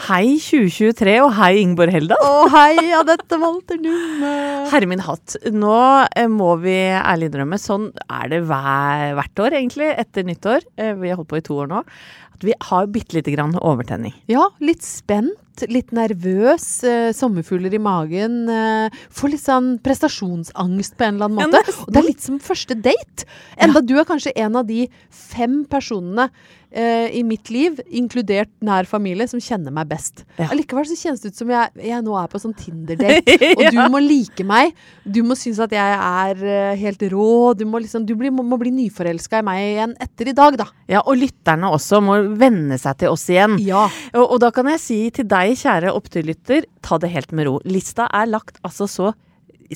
Hei 2023, og hei Ingeborg Heldal. Å hei, Anette Walter Numme. Herre min hatt. Nå eh, må vi ærlig innrømme, sånn er det hver, hvert år egentlig, etter nyttår. Eh, vi har holdt på i to år nå. At vi har bitte lite grann overtenning. Ja, litt spent, litt nervøs, eh, sommerfugler i magen. Får litt sånn prestasjonsangst på en eller annen måte. og det er litt som første date. Enda du er kanskje en av de fem personene eh, i mitt liv, inkludert nær familie, som kjenner meg best. Ja. Så kjennes det ut som jeg, jeg nå er på sånn Tinder-date, og du må like meg. Du må synes at jeg er eh, helt rå. Du må liksom, du bli, må, må bli nyforelska i meg igjen etter i dag, da. Ja, og lytterne også må venne seg til oss igjen. Ja. Og, og da kan jeg si til deg, kjære oppturlytter, ta det helt med ro. Lista er lagt altså så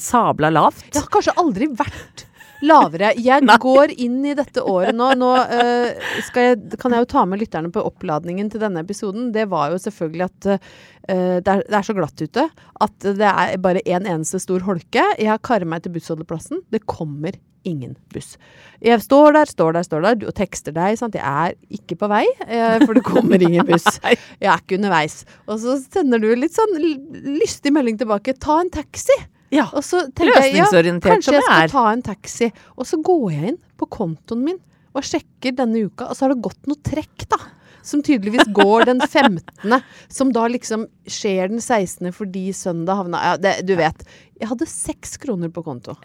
sabla lavt. Det har kanskje aldri vært lavere. Jeg går inn i dette året nå. Nå uh, jeg, kan jeg jo ta med lytterne på oppladningen til denne episoden. Det var jo selvfølgelig at uh, det, er, det er så glatt ute at det er bare en eneste stor holke. Jeg har karet meg til bussholdeplassen. Det kommer ingen buss. Jeg står der, står der, står der og tekster deg. Sant? Jeg er ikke på vei, eh, for det kommer ingen buss. Jeg er ikke underveis. Og så sender du litt sånn lystig melding tilbake. Ta en taxi! Ja. Og så tenker jeg, ja, kanskje jeg skal ta en taxi. Og så går jeg inn på kontoen min og sjekker denne uka, og så har det gått noe trekk, da. Som tydeligvis går den 15., som da liksom skjer den 16. fordi søndag havna Ja, det, du vet. Jeg hadde seks kroner på konto.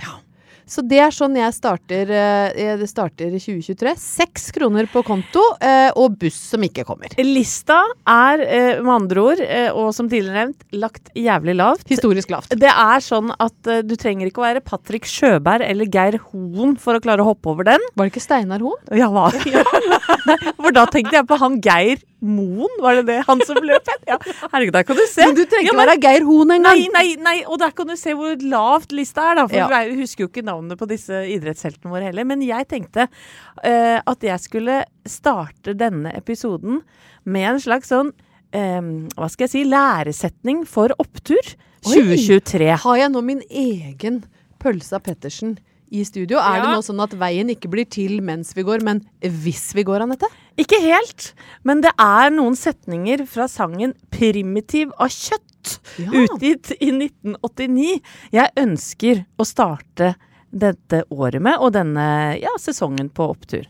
Så det er sånn jeg starter, jeg starter i 2023. Seks kroner på konto, eh, og buss som ikke kommer. Lista er eh, med andre ord, eh, og som tidligere nevnt, lagt jævlig lavt. Historisk lavt. Det er sånn at eh, du trenger ikke å være Patrick Sjøberg eller Geir Hoen for å klare å hoppe over den. Var det ikke Steinar Hoen? Ja, hva? For da tenkte jeg på han Geir Moen, var det det? Han som løp? Ja, herregud, der kan du se. Men du trenger Ja, ikke men- være Geir Hoen engang. Nei, nei, nei, og der kan du se hvor lavt lista er, da. For Ja. vi husker jo ikke navnet på disse idrettsheltene våre heller. Men jeg tenkte uh, at jeg skulle starte denne episoden med en slags sånn eh, hva skal jeg si, læresetning for opptur Oi. 2023. Har jeg nå min egen Pølsa Pettersen i studio? Er det Ja. nå sånn at veien ikke blir til mens vi går, men hvis vi går, Anette? Ikke helt, men det er noen setninger fra sangen 'Primitiv av kjøtt', Ja. utgitt i 1989. Jeg ønsker å starte dette året med, og denne ja, sesongen på opptur.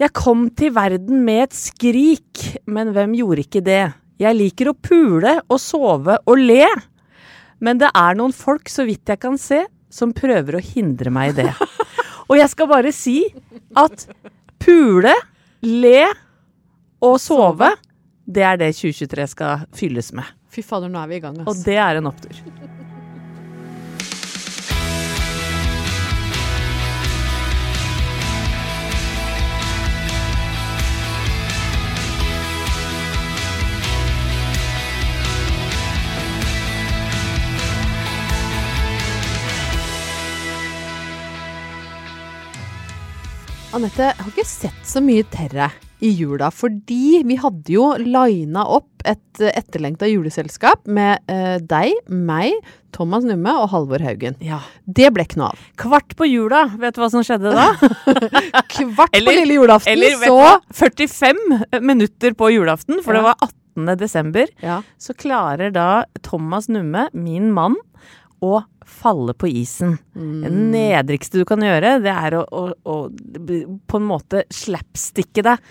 Jeg kom til verden med et skrik, men hvem gjorde ikke det? Jeg liker å pule og sove og le, men det er noen folk, så vidt jeg kan se, som prøver å hindre meg i det. Og jeg skal bare si at pule, le og sove, det er det 2023 skal fylles med. Fy fader, nå er vi i gang, Og det er en opptur. Anette, jeg har ikke sett så mye Terre i jula. Fordi vi hadde jo lina opp et uh, etterlengta juleselskap med eh, deg, meg, Thomas Numme og Halvor Haugen. Ja. Det ble ikke noe av. Kvart på jula, vet du hva som skjedde da? Kvart Eller- på lille julaften, Eller så hva? 45 minutter på julaften, for det var 18. desember. ja. Så klarer da Thomas Numme, min mann, å falle på isen. Det nedrigste du kan gjøre, det er å, å, å på en måte slapsticke deg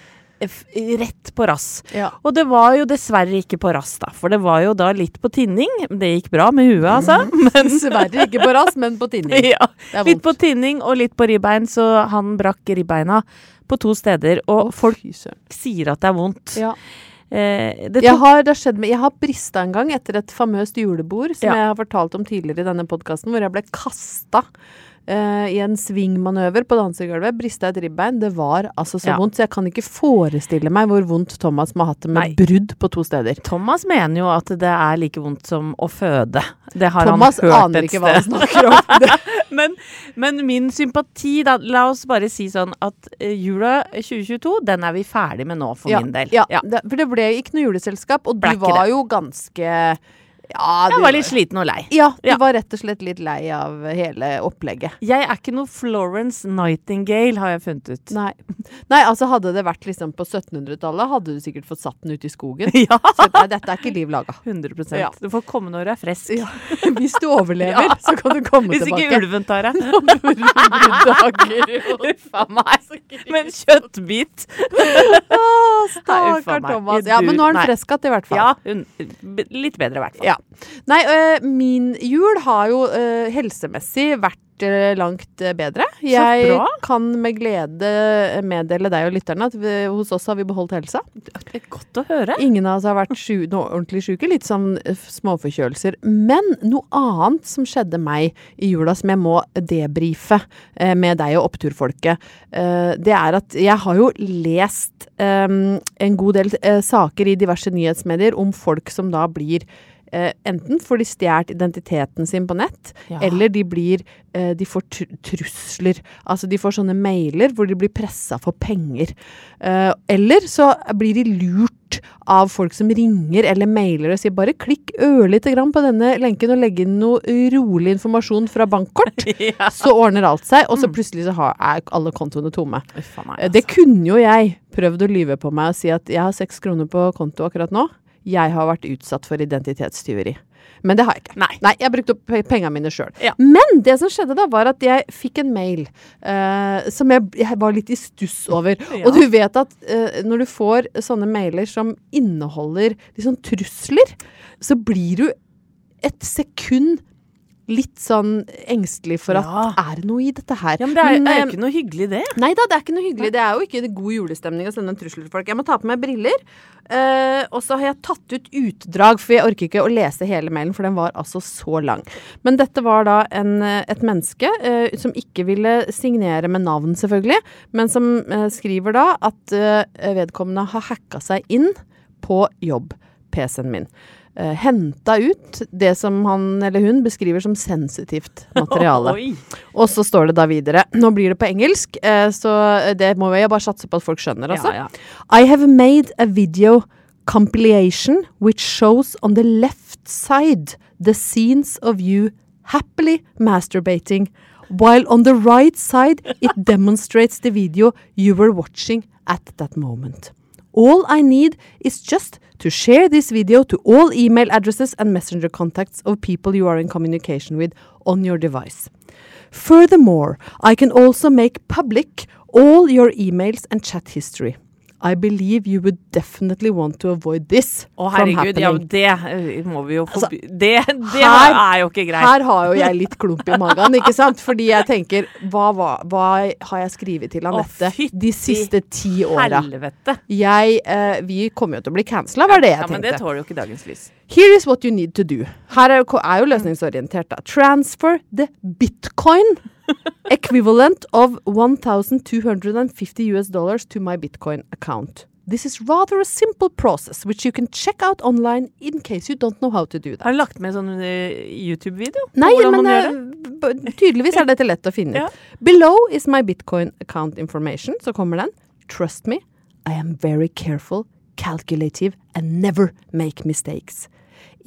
rett på rass. Ja. Og det var jo dessverre ikke på rass, da. For det var jo da litt på tinning. Det gikk bra med huet, altså. Men Dessverre ikke på rass, men på tinning. ja, litt på tinning og litt på ribbein, så han brakk ribbeina på to steder. Og folk sier at det er vondt. Ja. Eh, det Jeg har, det skjedd med, jeg har brista en gang etter et famøst julebord som Ja. jeg har fortalt om tidligere i denne podkasten, hvor jeg ble kasta i en svingmanøver på dansegulvet. Brista et ribbein. Det var altså så Ja. vondt, så jeg kan ikke forestille meg hvor vondt Thomas må ha hatt det med Nei. brudd på to steder. Thomas mener jo at det er like vondt som å føde. Det har Thomas han hørt aner et ikke hva han snakker om. Men, men min sympati, da, la oss bare si sånn at eh, jula 2022, den er vi ferdig med nå, for ja, min del. Ja, Det, for det ble ikke noe juleselskap, og du var det. jo ganske Ja, Jeg var litt sliten og lei. Ja, du Ja. var rett og slett litt lei av hele opplegget. Jeg er ikke noe Florence Nightingale, har jeg funnet ut. Nei. Nei, altså hadde det vært liksom på 1700-tallet, hadde du sikkert fått satt den ut i skogen. Ja, Så, nei, dette er ikke liv laga. 100 Ja. Du får komme når du er frisk. Hvis du overlever, Ja. så kan du komme Hvis tilbake. ikke ulven tar deg. Dager. Uff a meg. Med en kjøttbit. Å, Stakkar. Thomas. Ja, men nå er han frisk igjen, i hvert fall. Ja, litt bedre i hvert fall. Ja. Nei, øh, min jul har jo øh, helsemessig vært øh, langt bedre. Jeg kan med glede meddele deg og lytterne at vi, hos oss har vi beholdt helsa. Det er godt å høre. Ingen av oss har vært sju, noe ordentlig syke, litt sånn småforkjølelser. Men noe annet som skjedde meg i jula som jeg må debrife eh, med deg og oppturfolket, eh, det er at jeg har jo lest eh, en god del eh, saker i diverse nyhetsmedier om folk som da blir eh, enten får de stjålet identiteten sin på nett, Ja. eller de blir eh, De får tr trusler. Altså de får sånne mailer hvor de blir pressa for penger. Eh, eller så blir de lurt av folk som ringer eller mailer og sier bare klikk ørlite grann på denne lenken og legg inn noe rolig informasjon fra bankkort. Ja. Så ordner alt seg, og så plutselig så har, er alle kontoene tomme. Uffa, nei, Eh, Det altså. kunne jo jeg prøvd å lyve på meg og si at jeg har seks kroner på konto akkurat nå. Jeg har vært utsatt for identitetstyveri. Men det har jeg ikke. Nei. jeg brukte opp pengene mine sjøl. Ja. Men det som skjedde da, var at jeg fikk en mail uh, som jeg, jeg var litt i stuss over. Ja. Og du vet at uh, når du får sånne mailer som inneholder liksom trusler, så blir du et sekund litt sånn engstelig for at Ja. er det noe i dette her? Ja, men det er, men, er eh, jo ikke noe hyggelig, det. Nei da, det er ikke noe hyggelig. Det er jo ikke god julestemning å sende en trussel til folk. Jeg må ta på meg briller. Uh, og så har jeg tatt ut utdrag, for jeg orker ikke å lese hele mailen, for den var altså så lang. Men dette var da en, eh, et menneske uh, som ikke ville signere med navn, selvfølgelig, men som uh, skriver da at eh, vedkommende har hacka seg inn på jobb-PC-en min. Uh, Henta ut det som han eller hun beskriver som sensitivt materiale. Og så står det da videre Nå blir det på engelsk, uh, så det må vi bare satse på at folk skjønner, altså. Ja, ja. I have made a video compilation which shows on the left side the scenes of you happily masturbating, while on the right side it demonstrates the video you were watching at that moment. All I need is just to share this video to all email addresses and messenger contacts of people you are in communication with on your device. Furthermore, I can also make public all your emails and chat history. I believe you would definitely want to avoid this Å, from herregud. Ja, det eh, må vi jo Altså, det det her- er jo ikke greit. Her har jo jeg litt klump i magen, ikke sant? Fordi jeg tenker, hva, hva, hva har jeg skrevet til Anette de siste ti åra? Jeg, eh, vi kommer jo til å bli cancella, var det jeg Ja, men det tenkte. tåler jo ikke dagens lys. Here is what you need to do. Her er, jo- er jo løsningsorientert, da. Transfer the bitcoin equivalent of 1250 US dollars to my bitcoin account. This is rather a simple process which you can check out online in case you don't know how to do that. Har du lagt med sånn eh, YouTube-video? Nei, men eh, det? tydeligvis er dette lett å finne Ja. ut. Below is my bitcoin account information, så kommer den. Trust me, I am very careful, calculative, and never make mistakes.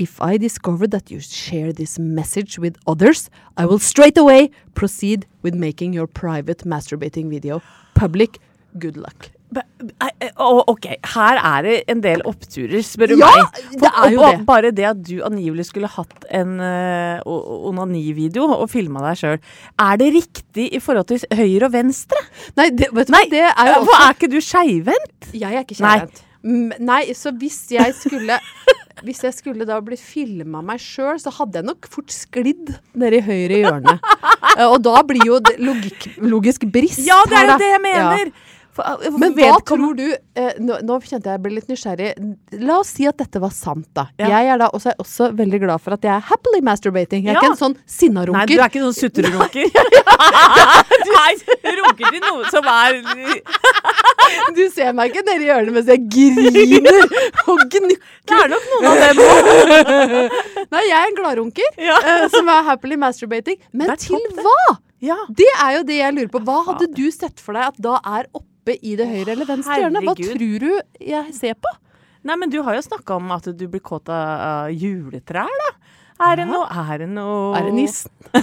If I discover that you share this message with others, I will straight away proceed with making your private masturbating video public. Good luck. Eh, ok, her er det en del oppturer, spør du Ja, meg. det er jo og, det. Bare det at du angivelig skulle hatt en uh, onanivideo og filma deg sjøl. Er det riktig i forhold til høyre og venstre? Nei, det, vet du Nei, det er jo også... også er ikke du skeivhendt? Jeg er ikke Nei. Mm, Nei, så hvis jeg skulle Hvis jeg skulle da bli filma meg sjøl, så hadde jeg nok fort sklidd ned i høyre hjørne. Eh, Og da blir jo det logikk, logisk brist Ja, det er jo det jeg Ja. For, uh, for Men hva tror du eh, nå, nå kjente jeg jeg ble litt nysgjerrig. La oss si at dette var sant, da. Ja. Jeg er da også, også veldig glad for at jeg er happily masturbating. Jeg er Ja. ikke en sånn sinnarunker. Nei, du er ikke sånn sutrerunker. Du runker til noe som er Du ser meg ikke nedi hjørnet mens jeg griner og gnukker. Det er nok noen av dem òg. Nei, jeg er en gladrunker Ja. eh, som er happily masturbating. Men er til det. hva? Ja. Det er jo det jeg lurer på. Hva hadde du sett for deg at da er oppe i det høyre eller venstre hjørnet? Hva tror du jeg ser på? Nei, men du har jo snakka om at du blir kåt av juletrær, da. Er det noe Er det noe Er det nissen?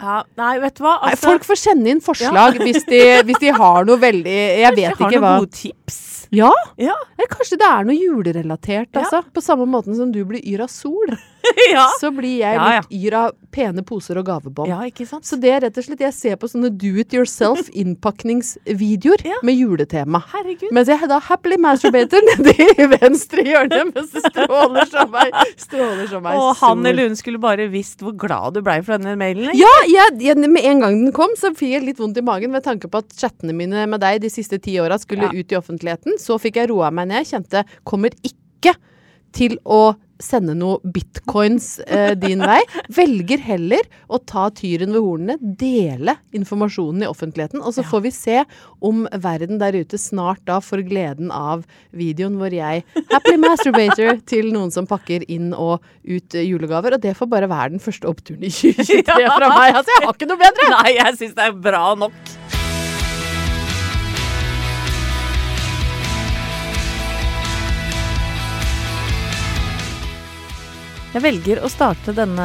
Ja, nei, vet du hva? Nei, Altså, folk får sende inn forslag hvis, de, hvis de har noe veldig Jeg vet har ikke noen gode tips. Ja, Ja. eller kanskje det er noe julerelatert, Ja. altså. På samme måten som du blir yr av sol, ja. så blir jeg Ja, ja. litt yr av pene poser og gavebånd. ja, ikke sant? Så det er rett og slett Jeg ser på sånne do it yourself innpakningsvideoer Ja. med juletema. Herregud. Mens jeg da happily masturbater nedi venstre hjørne mens det stråler som ei stråler som ei Og han eller hun skulle bare visst hvor glad du blei for denne mailen. ikke? Ja, jeg, jeg, med en gang den kom, så fikk jeg litt vondt i magen ved tanke på at chattene mine med deg de siste ti åra skulle ut i offentligheten. Så fikk jeg roa meg ned. Kjente kommer ikke til å sende noe bitcoins eh, din vei. Velger heller å ta tyren ved hornene, dele informasjonen i offentligheten, og så får vi se om verden der ute snart da får gleden av videoen hvor jeg happily masturbator til noen som pakker inn og ut julegaver. Og det får bare være den første oppturen i 2023 fra meg. Altså, jeg har ikke noe bedre! Nei, jeg syns det er bra nok. Jeg velger å starte denne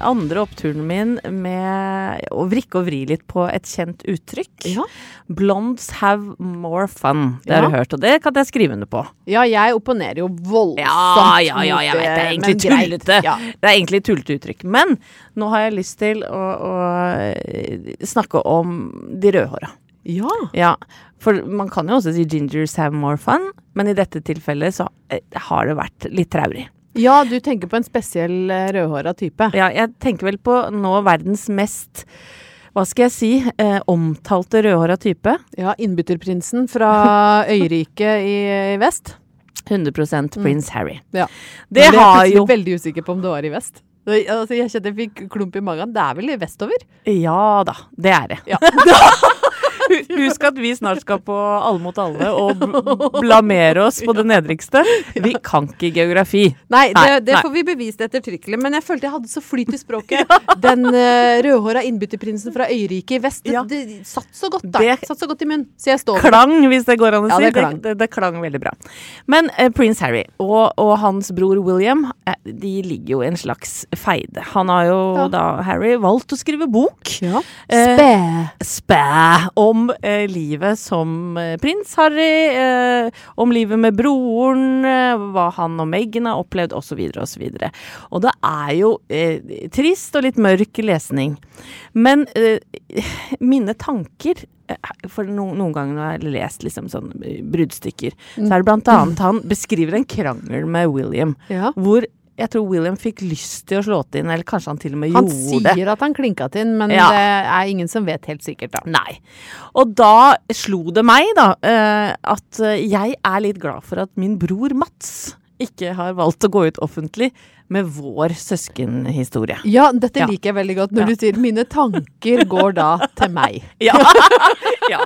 andre oppturen min med å vrikke og vri litt på et kjent uttrykk. Ja. Blondes have more fun. Det har du hørt, og det kan jeg skrive under på. Ja, jeg opponerer jo voldsomt Ja, ja, ja, jeg vet det er egentlig tullete. Ja. Det er egentlig tullete uttrykk. Men nå har jeg lyst til å, å eh, snakke om de rødhåra. ja. Ja, for man kan jo også si 'gingers have more fun', men i dette tilfellet så eh, har det vært litt traurig. Ja, du tenker på en spesiell eh, rødhåra type. Ja, jeg tenker vel på nå verdens mest hva skal jeg si, eh, omtalte rødhåra type. Ja, innbytterprinsen fra øyriket i, i vest. 100% prins Harry. Ja. Det det har jo jeg er veldig usikker på om det var i vest. Altså, jeg kjente jeg fikk klump i magen. Det er vel i vestover? Ja da, det er det. Ja. Husk at vi snart skal på Alle mot alle og blamere oss på det nedrigste. Vi kan ikke geografi. Nei, det, det nei. får vi bevist ettertrykkelig. Men jeg følte jeg hadde så flyt i språket. Den uh, rødhåra innbytterprinsen fra øyriket i vest. Det, Ja. det satt så godt da. Det- Satt så godt i munnen. Så jeg står. Klang, hvis det går an å si. det Det, klang. det, klang veldig bra. Men uh, prins Harry og, og hans bror William, eh, de ligger jo i en slags feide. Han har jo Ja. da, Harry, valgt å skrive bok. Ja. Spæ. spæ om eh, livet som eh, prins Harry, eh, om livet med broren, eh, hva han og Meghan har opplevd, osv., osv. Og, og det er jo eh, trist og litt mørk lesning. Men eh, mine tanker for no, noen ganger når jeg har lest liksom sånn bruddstykker, så er det blant annet han beskriver en krangel med William, Ja. hvor jeg tror William fikk lyst til å slå til inn, eller kanskje han til og med Han gjorde det. Han sier at han klinka til inn, men Ja. det er ingen som vet helt sikkert, da. Nei. Og da slo det meg, da, eh, at jeg er litt glad for at min bror Mats ikke har valgt å gå ut offentlig med vår søskenhistorie. Ja, dette Ja. liker jeg veldig godt når Ja. du sier 'mine tanker går da til meg'. Ja. ja.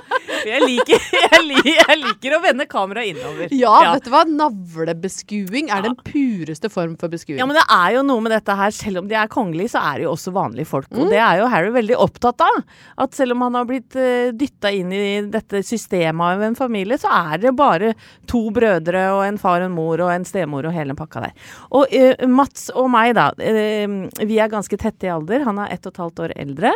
Jeg liker, jeg, liker, jeg liker å vende kameraet innover. Ja, vet du hva? Navlebeskuing er den pureste form for beskuing. Ja, men det er jo noe med dette her. Selv om de er kongelige, så er de jo også vanlige folk. Mm. Og det er jo Harry veldig opptatt av. At selv om han har blitt uh, dytta inn i dette systemet av en familie, så er det bare to brødre og en far og en mor og en stemor og hele pakka der. Og eh, Mats og meg, da. eh, vi er ganske tette i alder. Han er ett og et halvt år eldre.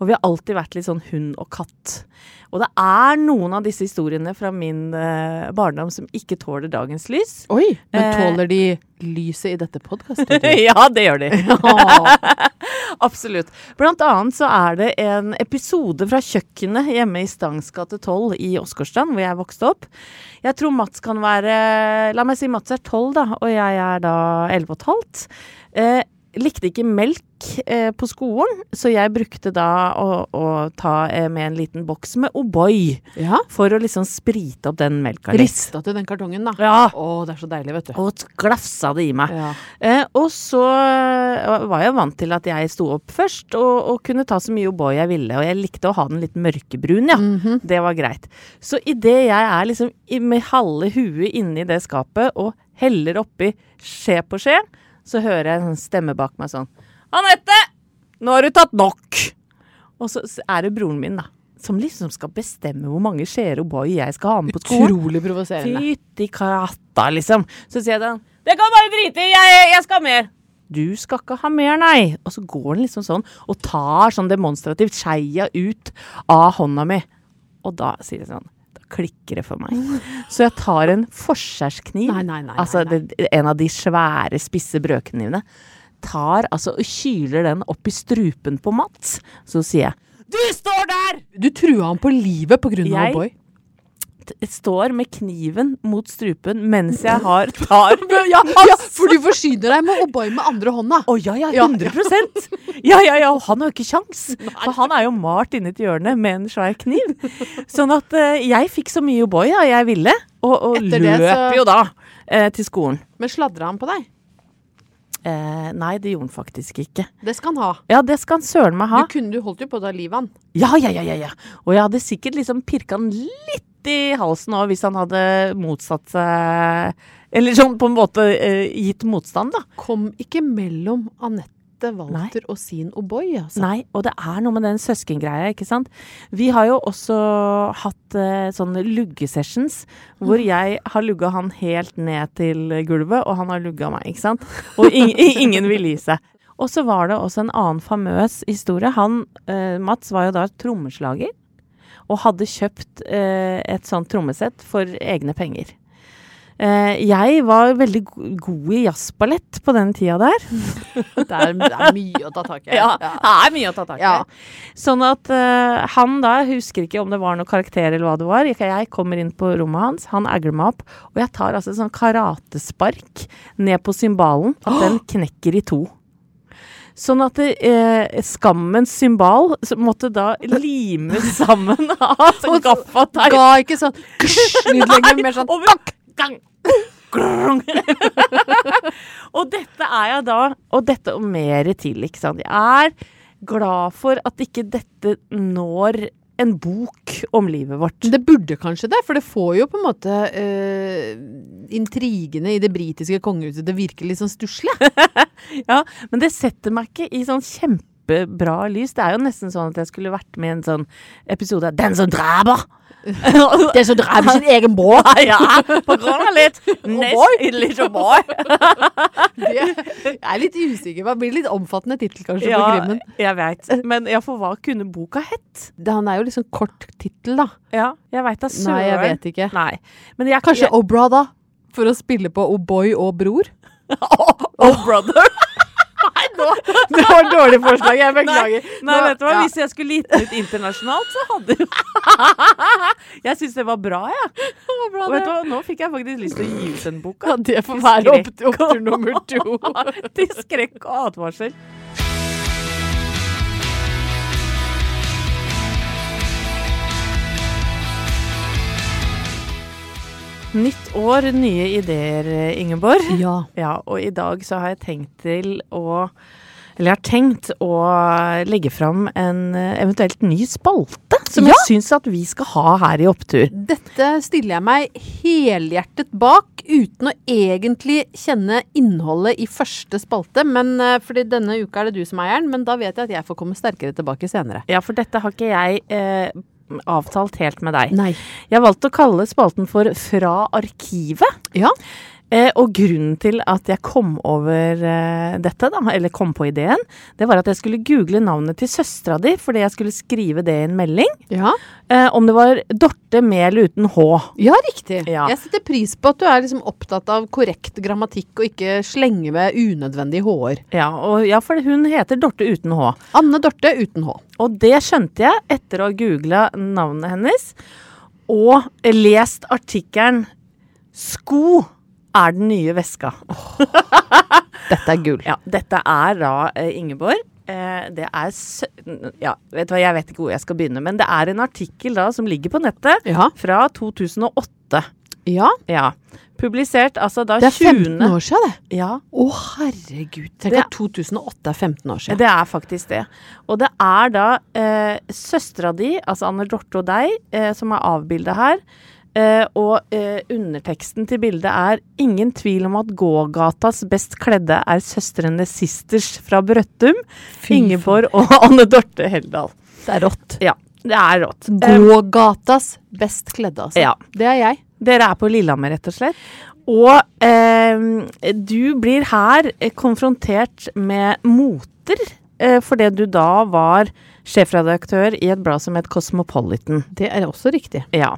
Og vi har alltid vært litt sånn hund og katt. Og det er noen av disse historiene fra min eh, barndom som ikke tåler dagens lys. Oi, men Eh. tåler de lyset i dette podkastet? ja, det gjør de. Absolutt. Blant annet så er det en episode fra kjøkkenet hjemme i Stangs gate 12 i Åsgårdstrand, hvor jeg vokste opp. Jeg tror Mats kan være La meg si Mats er 12, da, og jeg er da 11 15. Eh, likte ikke melk eh, på skolen, så jeg brukte da å, å ta eh, med en liten boks med O'boy Ja. for å liksom sprite opp den melka litt. Rista til den kartongen, da. Ja. Å, det er så deilig, vet du. Og glafsa det i meg. Ja. Eh, og så eh, var jeg vant til at jeg sto opp først og, og kunne ta så mye O'boy jeg ville. Og jeg likte å ha den litt mørkebrun, ja. Det var greit. Så idet jeg er liksom med halve huet inni det skapet og heller oppi skje på skje, så hører jeg en stemme bak meg sånn Anette! Nå har du tatt nok! Og så er det broren min, da. Som liksom skal bestemme hvor mange skjeer O'boy jeg skal ha med på skolen. Utrolig provoserende. Fytti katta, liksom. Så sier jeg sånn Det kan bare drite i, jeg, jeg skal ha mer. Du skal ikke ha mer, nei. Og så går den liksom sånn og tar sånn demonstrativt skeia ut av hånda mi. Og da sier jeg sånn klikker det for meg. Så jeg tar en forskjærskniv, altså en av de svære, spisse brødknivene, tar altså og kyler den opp i strupen på Mats. Så sier jeg Du står der! Du trua han på livet på grunn av Jeg- O'boy. Står med kniven mot strupen mens jeg har tar Ja, ja, for du forsyner deg med O'boy med andre hånda. Å ja, ja, Ja, 100 Ja, ja, ja, og han har jo ikke kjangs. For han er jo malt inni et hjørne med en svær kniv. Sånn at uh, jeg fikk så mye O'boy ja, jeg ville, og, og løp så- jo da uh, til skolen. Men sladra han på deg? Eh, nei, det gjorde han faktisk ikke. Det skal han ha. Ja, det skal han søren meg ha. Du, kunne, du holdt jo på å ta livet av han. Ja, ja, ja, ja, ja. Og jeg hadde sikkert liksom pirka han litt i halsen òg, hvis han hadde motsatt seg Eller sånn på en måte eh, gitt motstand, da. Kom ikke mellom Anette Walter og sin O'boy, altså. Nei, og det er noe med den søskengreia, ikke sant. Vi har jo også hatt eh, sånne luggesessions, hvor jeg har lugga han helt ned til gulvet, og han har lugga meg, ikke sant. Og ing ingen vil gi seg. Og så var det også en annen famøs historie. Han, eh, Mats, var jo da trommeslager, og hadde kjøpt eh, et sånt trommesett for egne penger. Eh, jeg var veldig god i jazzballett på den tida der. Det er, det er mye å ta tak i. Ja, det er mye å ta tak i. Ja. Sånn at eh, han da, jeg husker ikke om det var noen karakter eller hva det var. Jeg, jeg kommer inn på rommet hans, han agler meg opp, og jeg tar altså et sånn karatespark ned på cymbalen, at den knekker i to. Sånn at eh, skammens symbal måtte da limes sammen av sånn gaffateip. Ga ikke sånn lyd lenger, mer sånn Over gang. Og dette er jeg da, og dette og mer til, ikke sant. Jeg er glad for at ikke dette når en bok om livet vårt. Det burde kanskje det, for det får jo på en måte eh, intrigene i det britiske kongehuset til å virke litt sånn stusslig. Ja, men det setter meg ikke i sånn kjempebra lys. Det er jo nesten sånn at jeg skulle vært med i en sånn episode av Den som dreper! Det som drev sin egen bror. ja, på grunn av litt boy. Nest, little boy. Jeg er litt usikker. Det blir litt omfattende tittel kanskje på Ja, krimmen. jeg veit. Men ja, for hva kunne boka hett? Han er jo liksom kort tittel, da. Ja, jeg veit da søren. Nei, jeg vet ikke. Nei. Men jeg, Kanskje jeg, Obra, da? For å spille på O'boy og bror? Oh, brother. Nei, nå Det var et dårlig forslag, jeg beklager. Nei, nei, Nå- vet du hva? ja. Hvis jeg skulle gitt den ut internasjonalt, så hadde jo Jeg syns det var bra, jeg. Ja. Og vet du hva? Nå fikk jeg faktisk lyst til å gi ut den boka. Ja, det får være opp opptur nummer to. Til skrekk og advarsel. Nytt år, nye ideer, Ingeborg. Ja. Ja, og i dag så har jeg tenkt til å Eller jeg har tenkt å legge fram en eh, eventuelt ny spalte, som Ja. jeg syns at vi skal ha her i Opptur. Dette stiller jeg meg helhjertet bak, uten å egentlig kjenne innholdet i første spalte. Men eh, fordi denne uka er det du som er eieren, men da vet jeg at jeg får komme sterkere tilbake senere. Ja, for dette har ikke jeg eh, avtalt helt med deg. Nei. Jeg valgte å kalle spalten for Fra arkivet. Ja. Eh, og grunnen til at jeg kom over eh, dette, da, eller kom på ideen, det var at jeg skulle google navnet til søstera di fordi jeg skulle skrive det i en melding. Ja. Eh, om det var Dorte med eller uten H. Ja, riktig. Ja. Jeg setter pris på at du er liksom opptatt av korrekt grammatikk og ikke slenge med unødvendige h-er. Ja, ja, for hun heter Dorte uten H. Anne Dorte uten h. Og det skjønte jeg etter å ha googla navnet hennes og lest artikkelen 'Sko er den nye veska'. Dette er gull. Ja, dette er da eh, Ingeborg. Eh, det er Ja, vet du hva, jeg vet ikke hvor jeg skal begynne, men det er en artikkel da som ligger på nettet Ja. fra 2008. ja. Ja. Publisert altså da Det er 15 20. år siden, det. Ja, Å, herregud. Tenk at 2008 er 15 år siden. det er faktisk det. Og det er da eh, søstera di, altså Anne Dorte og deg, eh, som er avbilda her. Eh, og eh, underteksten til bildet er 'Ingen tvil om at gågatas best kledde er søstrene Sisters fra Brøttum'. Fy Ingeborg og Anne Dorte Heldal. Det er rått. Ja, det er rått. Eh, Gågatas best kledde, altså. Ja. Det er jeg. Dere er på Lillehammer, rett og slett. Og eh, du blir her eh, konfrontert med moter, eh, fordi du da var sjefredaktør i et blad som het Cosmopolitan. Det er også riktig. Ja.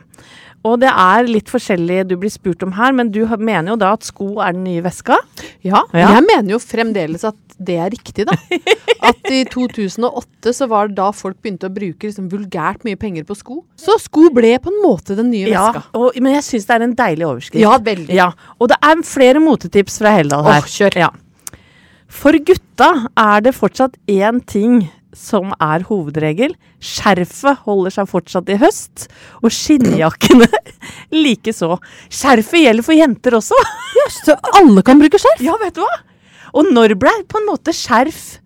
Og det er litt forskjellig du blir spurt om her, men du mener jo da at sko er den nye veska. Ja, Ja. jeg mener jo fremdeles at det er riktig, da. At i 2008 så var det da folk begynte å bruke liksom vulgært mye penger på sko. Så sko ble på en måte den nye Ja, veska. og, men jeg syns det er en deilig overskrift. Ja, veldig. Ja, Og det er flere motetips fra Heldal her. Åh, kjør. Ja. For gutta er det fortsatt én ting som er hovedregel. Skjerfet holder seg fortsatt i høst, og skinnjakkene likeså. Skjerfet gjelder for jenter også. Så alle kan bruke skjerf? Ja, vet du hva? Og når ble på en måte skjerf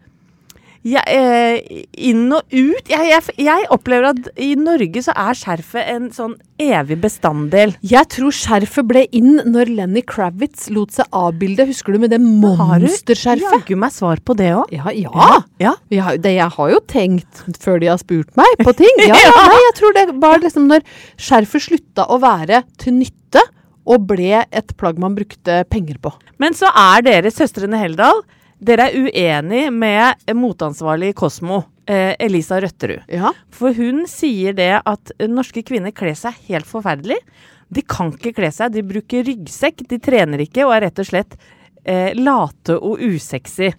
ja, eh, inn og ut? Jeg, jeg, jeg opplever at i Norge så er skjerfet en sånn evig bestanddel. Jeg tror skjerfet ble inn når Lenny Kravitz lot seg avbilde, husker du, med det monsterskjerfet? jaggu meg svar på det òg? Ja, ja. ja. ja. det, jeg har jo tenkt før de har spurt meg på ting. Ja, ja, nei, jeg tror det var liksom når skjerfet slutta å være til nytte og ble et plagg man brukte penger på. Men så er dere søstrene Heldal Dere er uenig med motansvarlig i Kosmo, eh, Elisa Røtterud. Ja. For hun sier det at norske kvinner kler seg helt forferdelig. De kan ikke kle seg, de bruker ryggsekk, de trener ikke og er rett og slett eh, late og usexy.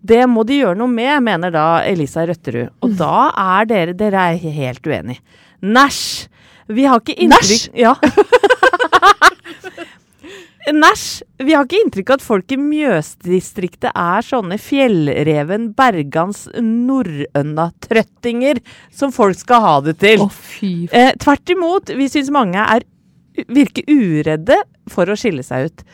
Det må de gjøre noe med, mener da Elisa Røtterud. Og da er dere Dere er helt uenige. Næsj! Vi har ikke inntrykk Næsj! Ja. Næsj! Vi har ikke inntrykk av at folk i Mjøsdistriktet er sånne fjellreven, Bergans, norrøna-trøttinger som folk skal ha det til. fy Eh, tvert imot, vi syns mange er, virker uredde for å skille seg ut.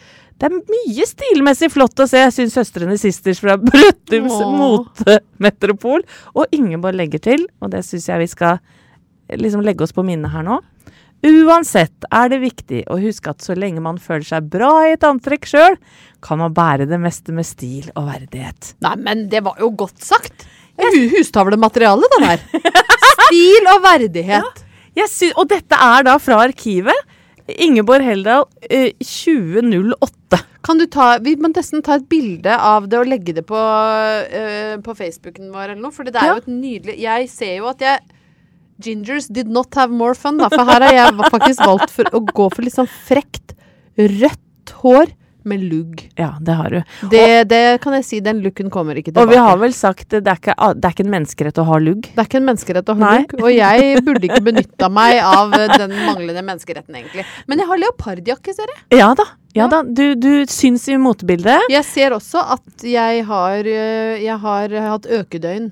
Det er mye stilmessig flott å se, syns søstrene Sisters fra Brøttums motemetropol. Og Ingeborg legger til, og det syns jeg vi skal liksom legge oss på minnet her nå. Uansett er det viktig å huske at så lenge man føler seg bra i et antrekk sjøl, kan man bære det meste med stil og verdighet. Nei, men det var jo godt sagt. Er hustavlemateriale, det der. Stil og verdighet. Jeg sy og dette er da fra arkivet. Ingeborg Heldal, eh, 2008. Kan du ta, Vi må nesten ta et bilde av det og legge det på, eh, på Facebooken vår eller noe. For det er Ja. jo et nydelig Jeg ser jo at jeg Gingers did not have more fun, da. For her har jeg faktisk valgt for å gå for litt sånn frekt rødt hår med lugg. Ja, det har du. Det, det kan jeg si, den looken kommer ikke tilbake. Og vi har vel sagt det, er ikke, det er ikke en menneskerett å ha lugg. Det er ikke en menneskerett å ha lugg, og jeg burde ikke benytta meg av eh, den manglende menneskeretten, egentlig. Men jeg har leopardjakke, ser jeg. Ja da. Ja da. Du, du syns i motebildet. Jeg ser også at jeg har, øh, jeg har hatt økedøgn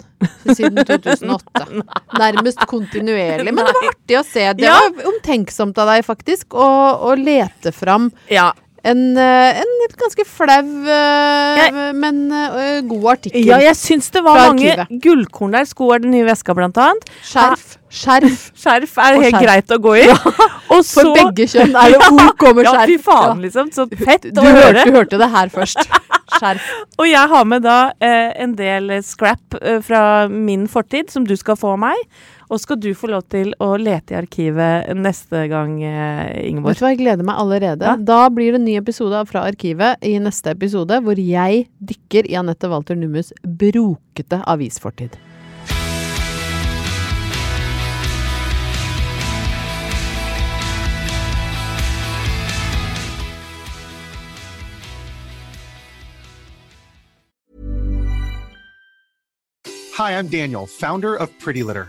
siden 2008. Nærmest kontinuerlig. Men det var artig å se. Det Ja. var omtenksomt av deg, faktisk, å, å lete fram Ja. En, eh, en ganske flau, eh, men eh, god artikkel. Ja, jeg syns det var mange arkivet. gullkorn der. Sko er den nye veska, blant annet. Skjerf. Skjerf. Skjerf er helt skjerf. greit å gå i. Og så For begge kjønn er det OK med Ja, fy faen, liksom. Så fett Du, å hørte, høre. du hørte det her først. Skjerf. Og jeg har med da eh, en del scrap eh, fra min fortid som du skal få av meg. Og skal du få lov til å lete i arkivet neste gang, Ingeborg. Vet du hva, jeg gleder meg allerede. Ja. Da blir det en ny episode fra Arkivet i neste episode, hvor jeg dykker i Anette Walter Nummes brokete avisfortid. Hi, I'm Daniel, founder of Pretty Litter.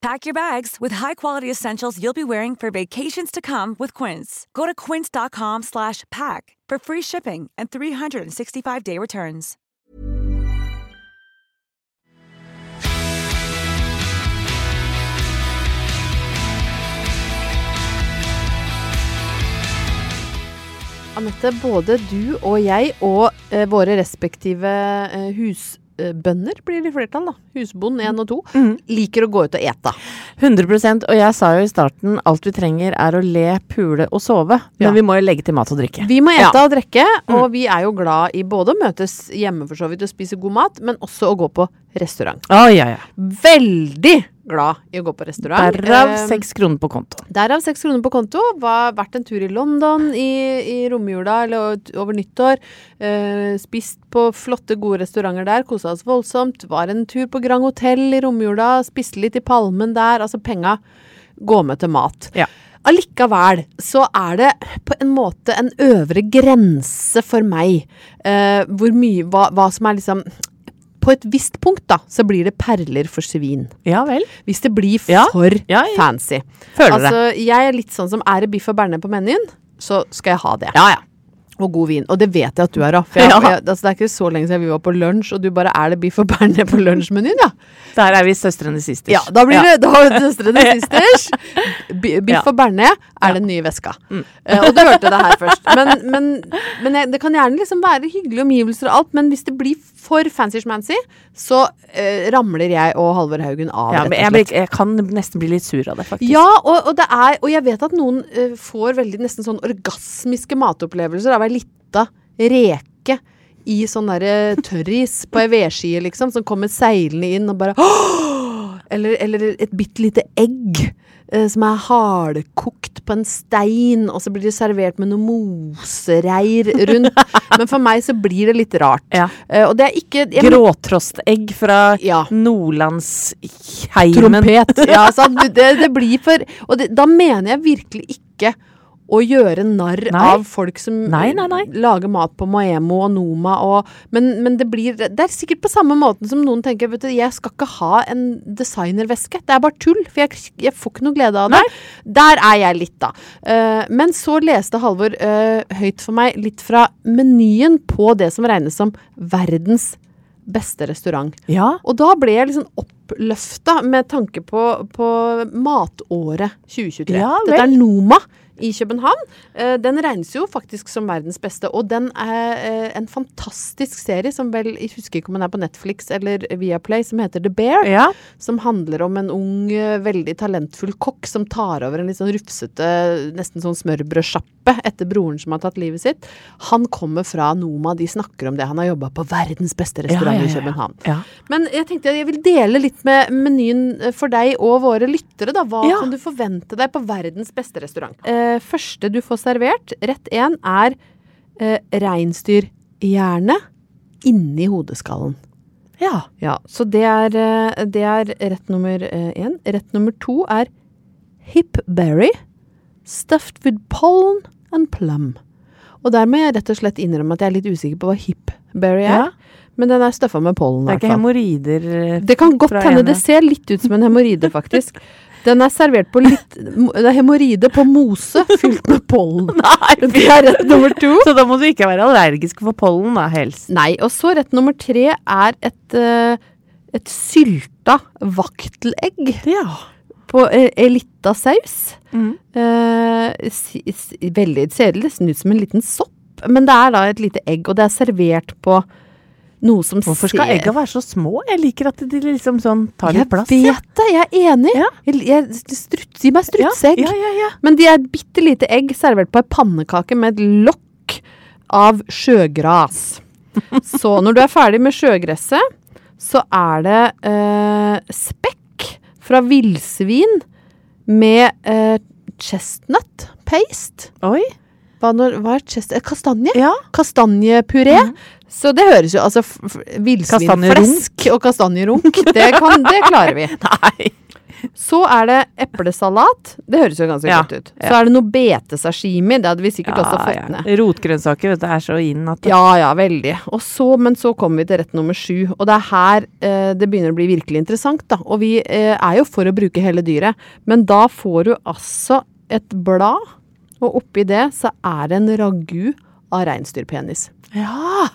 Pack your bags with high-quality essentials you'll be wearing for vacations to come with Quince. Go to quince.com slash pack for free shipping and 365-day returns. Anette, både du og jeg og eh, våre respektive eh, husbønder, blir det flertall, da. Husbond 1 og 2, liker å gå ut og ete. 100% Og jeg sa jo i starten alt vi trenger er å le, pule og sove. Men Ja. vi må jo legge til mat og drikke. Vi må ete Ja. og drikke, og vi er jo glad i både å møtes hjemme for så vidt og spise god mat, men også å gå på restaurant. Oh, ja, ja. Veldig glad i å gå på restaurant. Derav Eh, seks kroner på konto. Derav seks kroner på konto. Var, vært en tur i London i, i romjula eller over nyttår. Eh, spist på flotte, gode restauranter der. Kosa oss voldsomt. Var en tur på Grand Hotell i romjula. Spiste litt i Palmen der. Altså, penga går med til mat. Ja. Allikevel så er det på en måte en øvre grense for meg eh, hvor mye hva, hva som er liksom På et visst punkt, da, så blir det perler for svin. Ja vel. Hvis det blir for Ja, ja. fancy. Føler det. altså, jeg er litt sånn som er det biff og bearnés på menyen, så skal jeg ha det. Ja, ja. Og god vin. Og det vet jeg at du er jeg, Ja. altså, det er ikke så lenge siden vi var på lunsj, og du bare er det biff og bearnés på lunsjmenyen, ja. Der er vi søstrene sisters. Ja, da blir det da Søstrene Sisters. Biff Ja. og bearnés er den nye veska. Eh, og du hørte det her først. Men, men, men jeg, det kan gjerne liksom være hyggelige omgivelser og alt, men hvis det blir for fancy-schmancy, så uh, ramler jeg og Halvor Haugen av, Ja, men jeg, jeg kan nesten bli litt sur av det, faktisk. Ja, og, og det er Og jeg vet at noen uh, får veldig nesten sånn orgasmiske matopplevelser av ei lita reke i sånn derre tørris på ei vedskie, liksom, som kommer seilende inn og bare Eller, eller et bitte lite egg eh, som er hardkokt på en stein, og så blir det servert med noe mosereir rundt. Men for meg så blir det litt rart. Ja. Eh, og det er ikke jeg- Gråtrostegg fra Ja. Nordlandsheimen. Trompet. Ja, sant? Det, det blir for Og det, da mener jeg virkelig ikke å gjøre narr Nei. av folk som Nei, nei, lager mat på Maemo og Noma og men, men det blir Det er sikkert på samme måten som noen tenker Vet du, jeg skal ikke ha en designerveske. Det er bare tull. For jeg, jeg får ikke noe glede av det. Der er jeg litt, da. Uh, men så leste Halvor uh, høyt for meg litt fra menyen på det som regnes som verdens beste restaurant. Ja. Og da ble jeg liksom opp oppløfta med tanke på, på matåret 2023. Ja, Dette er. Noma i København. Eh, den regnes jo faktisk som verdens beste, og den er eh, en fantastisk serie som vel, jeg husker ikke om den er på Netflix eller Viaplay, som heter The Bear. Ja. Som handler om en ung, eh, veldig talentfull kokk som tar over en litt sånn rufsete, nesten sånn smørbrødsjappe etter broren som har tatt livet sitt. Han kommer fra Noma, de snakker om det. Han har jobba på verdens beste restaurant Ja, i. København. Ja. Men jeg tenkte jeg vil dele litt med menyen eh, for deg og våre lyttere. da. Hva kan du forvente deg på verdens beste restaurant? Eh, første du får servert, rett én, er eh, reinsdyrhjerne inni hodeskallen. ja. Ja, så det er, eh, det er rett nummer eh, én. Rett nummer to er hip berry stuffed with pollen and plum. Og der må jeg rett og slett innrømme at jeg er litt usikker på hva hipberry er. Ja. Men den er støffa med pollen. Det er ikke hemoroider eh, Det kan godt hende. Det ser litt ut som en hemoroide, faktisk. Den er servert på litt Det er hemoroide på mose fylt med pollen. Nei, Det er rett nummer to. Så da må du ikke være allergisk for pollen, da, helst. Nei, og så rett nummer tre er et, eh, et sylta vaktelegg Ja. På eh, ei lita saus. Mm. Eh, veldig, det ser ut som en liten sopp, men det er da et lite egg, og det er servert på noe som Hvorfor skal ser egga være så små? Jeg liker at de liksom sånn tar litt plass. Jeg vet det, jeg er enig. Ja. Jeg, jeg, struts, gi meg strutseegg. ja, ja, ja. Men de er et bitte lite egg servert på ei pannekake med et lokk av sjøgras. Så når du er ferdig med sjøgresset, så er det eh, spekk fra villsvin med eh, chestnut paste. Oi. Hva, når, hva er chest... eh, Kastanje? Ja. Kastanjepuré. Så det høres jo Altså, villsvinflesk og kastanjerunk, det, kan, det klarer vi. Nei. Så er det eplesalat. Det høres jo ganske Ja, godt ut. ja. Så er det noe betesashimi. Det hadde vi sikkert også fått ja. ned. Rotgrønnsaker vet du, er så inn at Ja, ja, veldig. Så, men så kommer vi til rett nummer sju. Og det er her eh, det begynner å bli virkelig interessant, da. Og vi eh, er jo for å bruke hele dyret. Men da får du altså et blad, og oppi det så er det en ragu av reinsdyrpenis. Ja!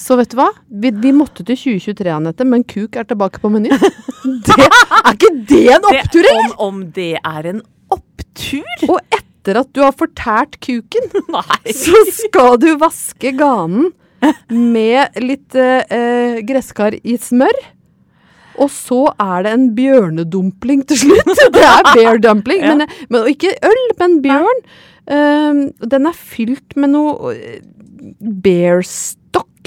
Så vet du hva? Vi, vi måtte til 2023, Anette, men kuk er tilbake på menyen. det, er ikke det en opptur, eller? om, om det er en opptur? Og etter at du har fortært kuken, Nei. så skal du vaske ganen med litt eh, eh, gresskar i smør. Og så er det en bjørnedumpling til slutt. Det er bear dumpling. Ja. men, men, ikke øl, men bjørn. Um, den er fylt med noe eh, bear stock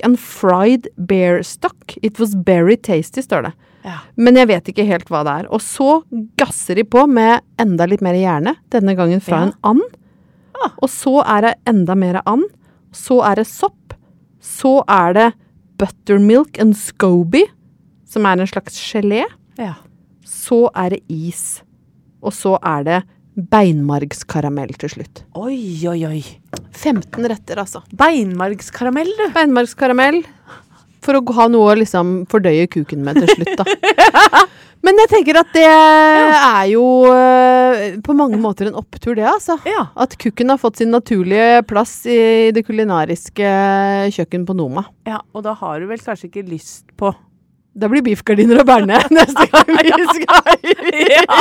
and fried bear stock. It was very tasty, står det. Ja. Men jeg vet ikke helt hva det er. Og så gasser de på med enda litt mer hjerne, denne gangen fra Ja. en and. Og så er det enda mer and. Så er det sopp. Så er det buttermilk and scoby, som er en slags gelé. Ja. Så er det is. Og så er det beinmargskaramell til slutt. Oi, oi, oi. 15 retter, altså. Beinmargskaramell, du. Beinmargskaramell. For å ha noe å liksom fordøye kuken med til slutt, da. Men jeg tenker at det er jo eh, på mange måter en opptur, det, altså. Ja. At kukken har fått sin naturlige plass i det kulinariske kjøkken på Noma. ja. Og da har du vel kanskje ikke lyst på Det blir biffgardiner og bærne neste gang vi skal Ja!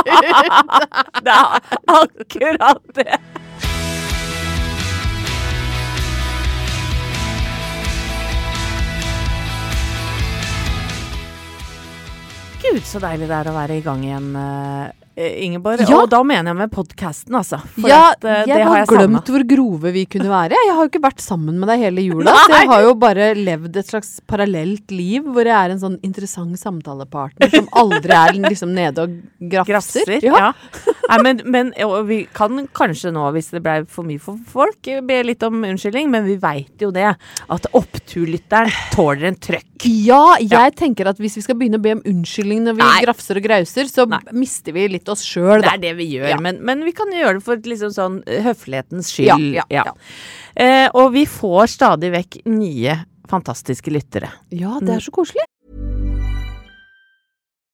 Det er akkurat det. Gud, så deilig det er å være i gang igjen, eh, Ingeborg. Ja. Og da mener jeg med podkasten, altså. For ja, at, uh, jeg det har jeg glemt savna. hvor grove vi kunne være. Jeg har jo ikke vært sammen med deg hele jula. Så jeg har jo bare levd et slags parallelt liv hvor jeg er en sånn interessant samtalepartner som aldri er liksom nede og grafser. Grafser. Ja. Nei, men, men vi kan kanskje nå, hvis det ble for mye for folk, be litt om unnskyldning, men vi veit jo det. At oppturlytteren tåler en trøkk. Ja, jeg tenker at hvis vi skal begynne å be om unnskyldning når vi Nei. grafser og grauser, så Nei. mister vi litt oss sjøl, Det er det vi gjør, Ja. men, men vi kan gjøre det for liksom sånn eh, høflighetens Ja, skyld. ja, ja. Eh, og vi får stadig vekk nye fantastiske lyttere. Ja, det er så koselig.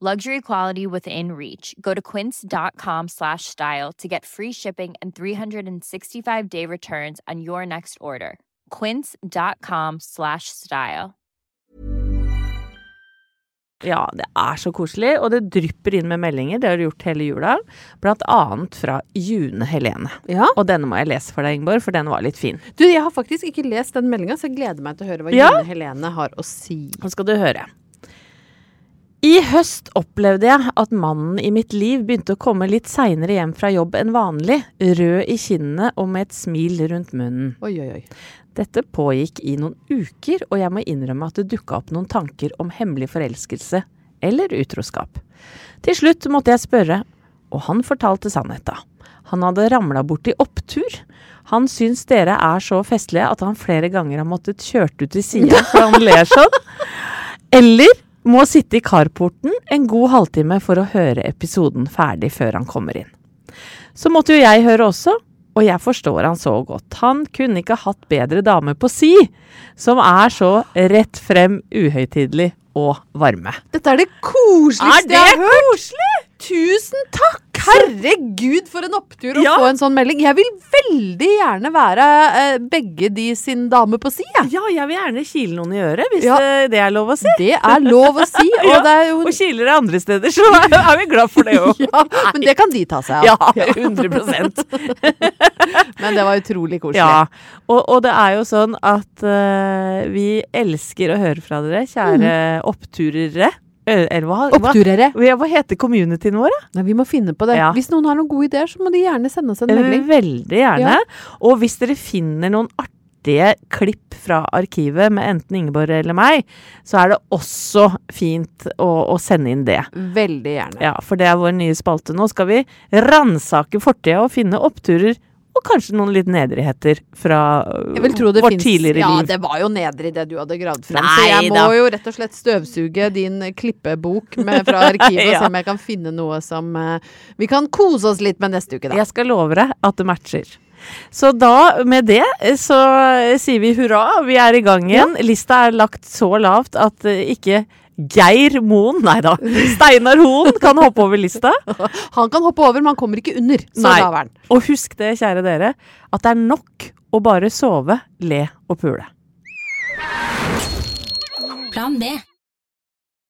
Luxury quality within reach. Go to quince.com slash style to get free shipping and 365 day returns on your next order. Quince.com slash style. Ja, det er så koselig, og det drypper inn med meldinger. Det har du gjort hele jula. Blant annet fra June Helene. Ja. Og denne må jeg lese for deg, Ingeborg, for den var litt fin. Du, jeg har faktisk ikke lest den meldinga, så jeg gleder meg til å høre hva Ja. June Helene har å si. Nå skal du høre. I høst opplevde jeg at mannen i mitt liv begynte å komme litt seinere hjem fra jobb enn vanlig, rød i kinnene og med et smil rundt munnen. Oi, oi, oi. Dette pågikk i noen uker, og jeg må innrømme at det dukka opp noen tanker om hemmelig forelskelse eller utroskap. Til slutt måtte jeg spørre, og han fortalte sannheta. Han hadde ramla bort i opptur. Han syns dere er så festlige at han flere ganger har måttet kjørt ut til sida, for han ler sånn. Eller må sitte i carporten en god halvtime for å høre episoden ferdig før han kommer inn. Så måtte jo jeg høre også, og jeg forstår han så godt. Han kunne ikke hatt bedre dame på si, som er så rett frem, uhøytidelig og varme. Dette er det koseligste Er det jeg har hørt! Tusen takk! Herregud, for en opptur å Ja. få en sånn melding. Jeg vil veldig gjerne være eh, begge de sin dame på si, jeg. Ja, jeg vil gjerne kile noen i øret, hvis Ja. eh, det er lov å si. Det er lov å si, og Ja, det er jo Og kiler det andre steder, så er vi glad for det òg. ja, Men det kan de ta seg av. Ja, av. 100% Men det var utrolig koselig. Ja, og, og det er jo sånn at uh, vi elsker å høre fra dere, kjære oppturere. Eh, Eller hva, Oppturere. Hva, hva heter communityen vår? Nei, vi må finne på det. Ja. Hvis noen har noen gode ideer, så må de gjerne sende oss en Eh, melding. Veldig gjerne. Ja. Og hvis dere finner noen artige klipp fra arkivet med enten Ingeborg eller meg, så er det også fint å, å sende inn det. Veldig gjerne. Ja, for det er vår nye spalte. Nå skal vi ransake fortida og finne oppturer og kanskje noen litt nedrigheter fra øh, vårt finnes tidligere Ja, liv. det var jo nedrig det du hadde gravd frem. Nei så jeg må da. jo rett og slett støvsuge din klippebok med, fra arkivet og se om jeg kan finne noe som uh, vi kan kose oss litt med neste uke, da. Jeg skal love deg at det matcher. Så da, med det, så sier vi hurra. Vi er i gang igjen. Lista er lagt så lavt at uh, ikke Geir Moen, nei da, Steinar Hoen kan hoppe over lista. Han kan hoppe over, men han kommer ikke under. Så Nei. Og husk det, kjære dere, at det er nok å bare sove, le og pule. Plan B.